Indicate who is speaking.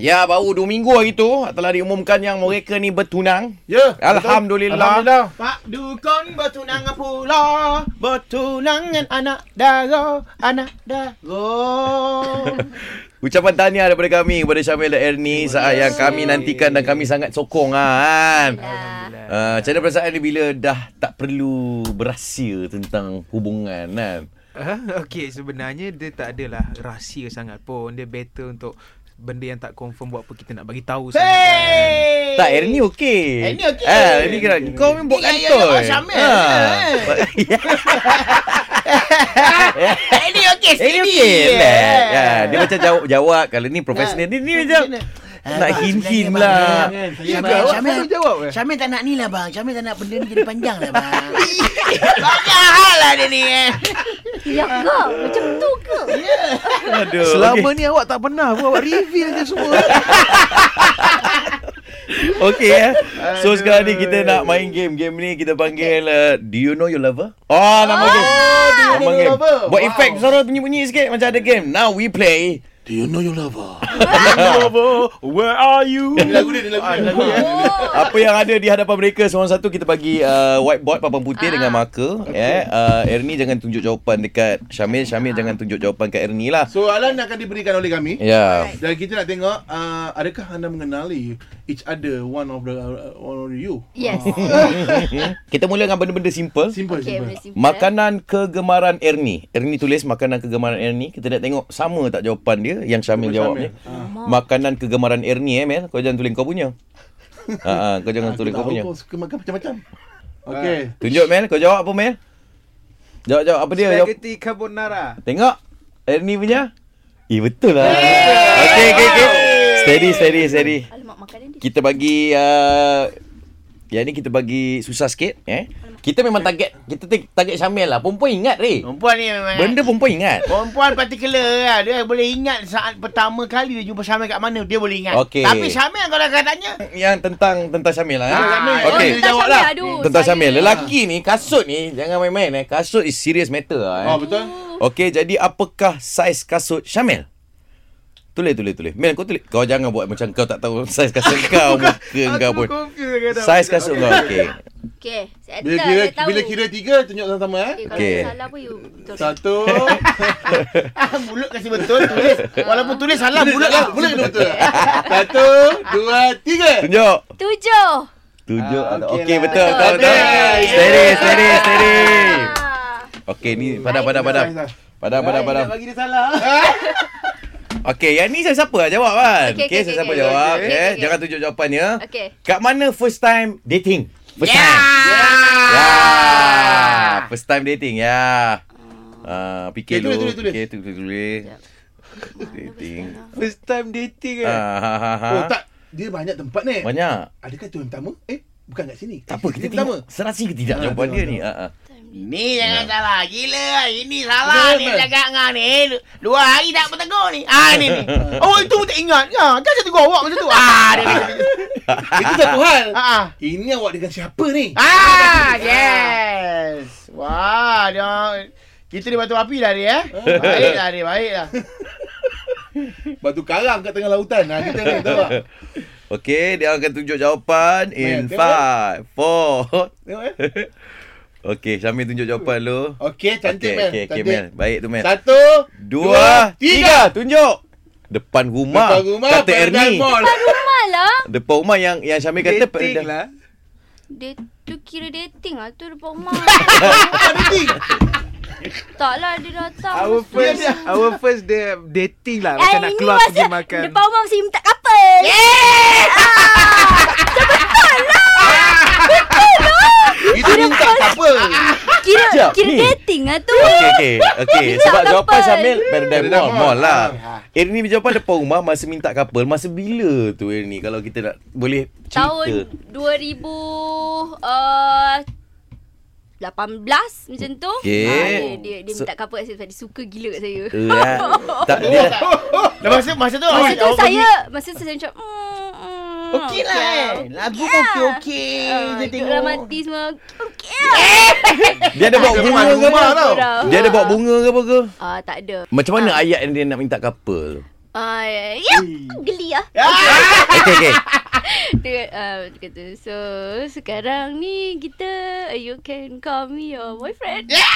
Speaker 1: Ya, baru dua minggu hari tu telah diumumkan yang mereka ni bertunang.
Speaker 2: Ya.
Speaker 1: Alhamdulillah.
Speaker 2: Alhamdulillah.
Speaker 3: Pak Dukun bertunangan pula Bertunangan anak dara Anak dara
Speaker 1: Ucapan tahniah daripada kami kepada Syamil dan Ernie saat yang kami nantikan dan kami sangat sokong ah, kan. Uh, macam mana perasaan ni bila dah tak perlu berahsia tentang hubungan kan?
Speaker 4: Uh, okay, sebenarnya dia tak adalah rahsia sangat pun. Dia better untuk benda yang tak confirm buat apa kita nak bagi tahu sangat. kan.
Speaker 3: Hey
Speaker 1: Tak, Ernie okey.
Speaker 3: Ernie okey.
Speaker 1: Ah, Ernie kira kau memang buat
Speaker 3: Ya, ya, ya,
Speaker 1: kantoi.
Speaker 3: Syamil. Ini okey
Speaker 1: Eh,
Speaker 3: steady
Speaker 1: okey. Ya, dia macam jawab jawab kalau ni profesional ni ni macam
Speaker 3: Ah,
Speaker 1: nak
Speaker 3: bang,
Speaker 1: hint-hint
Speaker 3: sebenarnya,
Speaker 1: lah.
Speaker 3: Syamil,
Speaker 2: jawab. Saya jawab eh.
Speaker 3: Syamil tak nak ni lah bang Syamil tak nak benda ni jadi panjang lah bang Banyak hal lah dia ni eh
Speaker 5: Ya ke? Macam tu ke?
Speaker 1: Aduh.
Speaker 4: Selama ni awak tak pernah pun awak reveal je semua.
Speaker 1: Okey eh. So sekarang ni kita nak main game. Game ni kita panggil uh, Do you know your lover? Oh, nama game.
Speaker 2: Do you
Speaker 1: Nama
Speaker 2: know your
Speaker 1: game.
Speaker 2: lover?
Speaker 1: Buat
Speaker 2: Wow.
Speaker 1: efek suara bunyi-bunyi sikit macam ada game. Now we play.
Speaker 2: Do you know your lover?
Speaker 4: Where are you?
Speaker 2: Lagu dia, lagu dia. Lagu dia.
Speaker 1: Apa yang ada di hadapan mereka seorang satu kita bagi uh, whiteboard papan putih dengan marker. Eh, uh, Ernie jangan tunjuk jawapan dekat Syamil. Syamil jangan tunjuk jawapan kat Ernie lah.
Speaker 2: Soalan akan diberikan oleh kami.
Speaker 1: Ya.
Speaker 2: Dan kita nak tengok uh, adakah anda mengenali each other one of the uh, one of you.
Speaker 5: Yes.
Speaker 1: Kita mula dengan benda-benda simple.
Speaker 2: Simple
Speaker 5: Okay,
Speaker 2: simple.
Speaker 5: simple.
Speaker 1: Makanan kegemaran Ernie. Ernie tulis makanan kegemaran Ernie. Kita nak tengok sama tak jawapan dia yang Syamil
Speaker 2: Jawapan
Speaker 1: jawab ni.
Speaker 2: Syamil.
Speaker 1: Makanan kegemaran Ernie eh Mel. Kau jangan tulis kau punya. Ha ah, kau jangan
Speaker 2: Aku
Speaker 1: tulis kau punya.
Speaker 2: Kau suka makan macam-macam. Okey.
Speaker 1: Tunjuk Mel, kau jawab apa Mel? Jawab jawab apa dia? Jawab.
Speaker 4: Spaghetti carbonara.
Speaker 1: Tengok. Ernie punya. Eh betul lah. Okey okey okey. Steady steady steady.
Speaker 5: Alamak, makanan dia.
Speaker 1: Kita bagi uh, yang ni kita bagi susah sikit eh. Kita memang target kita target Syamil lah. Perempuan ingat re.
Speaker 3: Perempuan ni memang
Speaker 1: Benda perempuan ingat.
Speaker 3: Perempuan particular lah. Dia boleh ingat saat pertama kali dia jumpa Syamil kat mana. Dia boleh ingat.
Speaker 1: Okey.
Speaker 3: Tapi Syamil kalau akan tanya.
Speaker 1: yang tentang tentang Syamil lah. Eh?
Speaker 3: Ah,
Speaker 1: Okey.
Speaker 3: oh,
Speaker 1: Okay.
Speaker 3: dia jawab lah.
Speaker 5: Aduh,
Speaker 1: Tentang
Speaker 5: saya-
Speaker 1: Syamil. Lelaki ni kasut ni jangan main-main eh. Kasut is serious matter lah. Eh.
Speaker 2: Oh betul.
Speaker 1: Okey, jadi apakah saiz kasut Syamil? Tulis tulis tulis. Mel kau tulis. Kau jangan buat macam kau tak tahu saiz kasut kau muka kau pun. Saiz kasut kau okey.
Speaker 5: Okay, saya
Speaker 2: Bila kira
Speaker 5: tahu.
Speaker 2: bila kira tiga tunjuk sama-sama eh.
Speaker 5: Okay, kalau okay. salah pun you betul.
Speaker 2: Satu.
Speaker 3: mulut kasi betul. Tulis. Walaupun tulis salah.
Speaker 2: Mulut lah, mulut kena betul. Satu, dua, tiga.
Speaker 1: Tunjuk.
Speaker 5: Tujuh.
Speaker 1: Tunjuk.
Speaker 2: Ah,
Speaker 1: Okey
Speaker 2: okey lah.
Speaker 1: betul betul
Speaker 2: Betul.
Speaker 1: betul. Steady steady steady.
Speaker 5: Ah.
Speaker 1: Okey ni padam padam padam. Padam padam padam.
Speaker 3: Bagi dia salah.
Speaker 1: Okey, yang ni saya siapa lah jawab kan?
Speaker 5: Okey,
Speaker 1: Okey,
Speaker 5: okey,
Speaker 1: saya
Speaker 5: okey,
Speaker 1: siapa
Speaker 5: okey.
Speaker 1: jawab.
Speaker 5: Okey,
Speaker 1: eh.
Speaker 5: okey, okey.
Speaker 1: Jangan tunjuk jawapannya.
Speaker 5: Okay.
Speaker 1: Kat mana first time dating? First
Speaker 3: Yeah.
Speaker 1: time. Ya. First time dating ya. Ah, fikir
Speaker 2: Okay, tulis,
Speaker 1: dulu.
Speaker 2: tulis, tulis.
Speaker 1: Okey, tulis tulis. Dating.
Speaker 4: First time dating kan?
Speaker 1: Ah, ha, ha, ha.
Speaker 2: Oh tak, dia banyak tempat ni.
Speaker 1: Banyak.
Speaker 2: Adakah tu yang pertama? Eh, bukan kat sini.
Speaker 1: Tak apa, kita tengok serasi ke tidak
Speaker 2: Ah,
Speaker 1: jawapan dia ni.
Speaker 2: tengok.
Speaker 1: Ah, ah.
Speaker 3: Ni jangan salah. Gila. Ini salah
Speaker 2: Betul,
Speaker 3: ni
Speaker 2: Mal.
Speaker 3: cakap dengan ni. Dua hari tak bertegur ni. Ah ni ni. Oh itu pun tak ingat. Ya, kan saya tegur awak macam tu. Ah dia dia. dia.
Speaker 2: Itu satu hal.
Speaker 3: Ah, ah.
Speaker 2: Ini awak dengan siapa ni?
Speaker 3: Ah, yes. Wah, dia kita di batu api dah dia eh. Baiklah dia, baiklah.
Speaker 2: Batu karang kat tengah lautan. Ha, kita ni tahu tak?
Speaker 1: Okey, dia akan tunjuk jawapan in
Speaker 2: Mel, tengok.
Speaker 1: 5 4
Speaker 2: Tengok eh.
Speaker 1: Okey, Syamil tunjuk jawapan lu.
Speaker 2: Okey, cantik
Speaker 1: Okey,
Speaker 2: Mel.
Speaker 1: okey, okey,
Speaker 2: Cantik.
Speaker 1: Mel. Baik tu Mel.
Speaker 2: Satu,
Speaker 1: Dua, tiga. Tunjuk. Depan rumah.
Speaker 2: Depan rumah,
Speaker 1: Kata Ernie.
Speaker 2: Mall.
Speaker 5: Rumah lah.
Speaker 1: Depan rumah yang yang Syamil kata
Speaker 4: Dating lah.
Speaker 5: Dia tu kira dating lah tu depan rumah.
Speaker 2: Dating.
Speaker 5: tak lah dia datang.
Speaker 4: Our first our first day dating lah
Speaker 5: Eh,
Speaker 4: macam nak
Speaker 5: ini
Speaker 4: keluar pergi makan.
Speaker 5: Depan rumah mesti minta couple. Yeah!
Speaker 2: Itu minta apa?
Speaker 5: Kira
Speaker 1: Sekejap,
Speaker 5: kira
Speaker 1: ni.
Speaker 5: Lah tu.
Speaker 1: Okey okey okey sebab jawapan Syamil Paradise
Speaker 2: Paradise
Speaker 1: Mall,
Speaker 2: Mall.
Speaker 1: mall lah.
Speaker 2: Ah.
Speaker 1: Ernie jawapan depan rumah masa minta couple masa bila tu Ernie kalau kita nak boleh cerita.
Speaker 5: Tahun 2000 uh, 18 macam tu.
Speaker 1: Okey.
Speaker 5: Ah, dia, dia, dia
Speaker 1: So-
Speaker 5: minta couple kat saya sebab dia suka gila kat saya.
Speaker 1: Eh. tak dia
Speaker 3: Dah masa masa tu
Speaker 5: Masa tu saya Masa tu saya macam mm, mm,
Speaker 3: Okey lah okay. eh. Lagu pun lah.
Speaker 5: okey
Speaker 3: okey.
Speaker 5: Dia
Speaker 3: tengok.
Speaker 5: Dramatis semua. Okey lah.
Speaker 1: Dia ada bawa bunga
Speaker 2: lah.
Speaker 1: ke apa
Speaker 2: tau?
Speaker 5: Lah.
Speaker 1: Dia ada bawa bunga ke apa ke?
Speaker 5: Ah uh, tak ada.
Speaker 1: Macam mana uh. ayat yang dia nak minta couple?
Speaker 5: Ah, uh, ya, geli lah.
Speaker 1: Okey, okey. Okay.
Speaker 5: Dia uh, kata, so sekarang ni kita, you can call me your boyfriend. Yeah!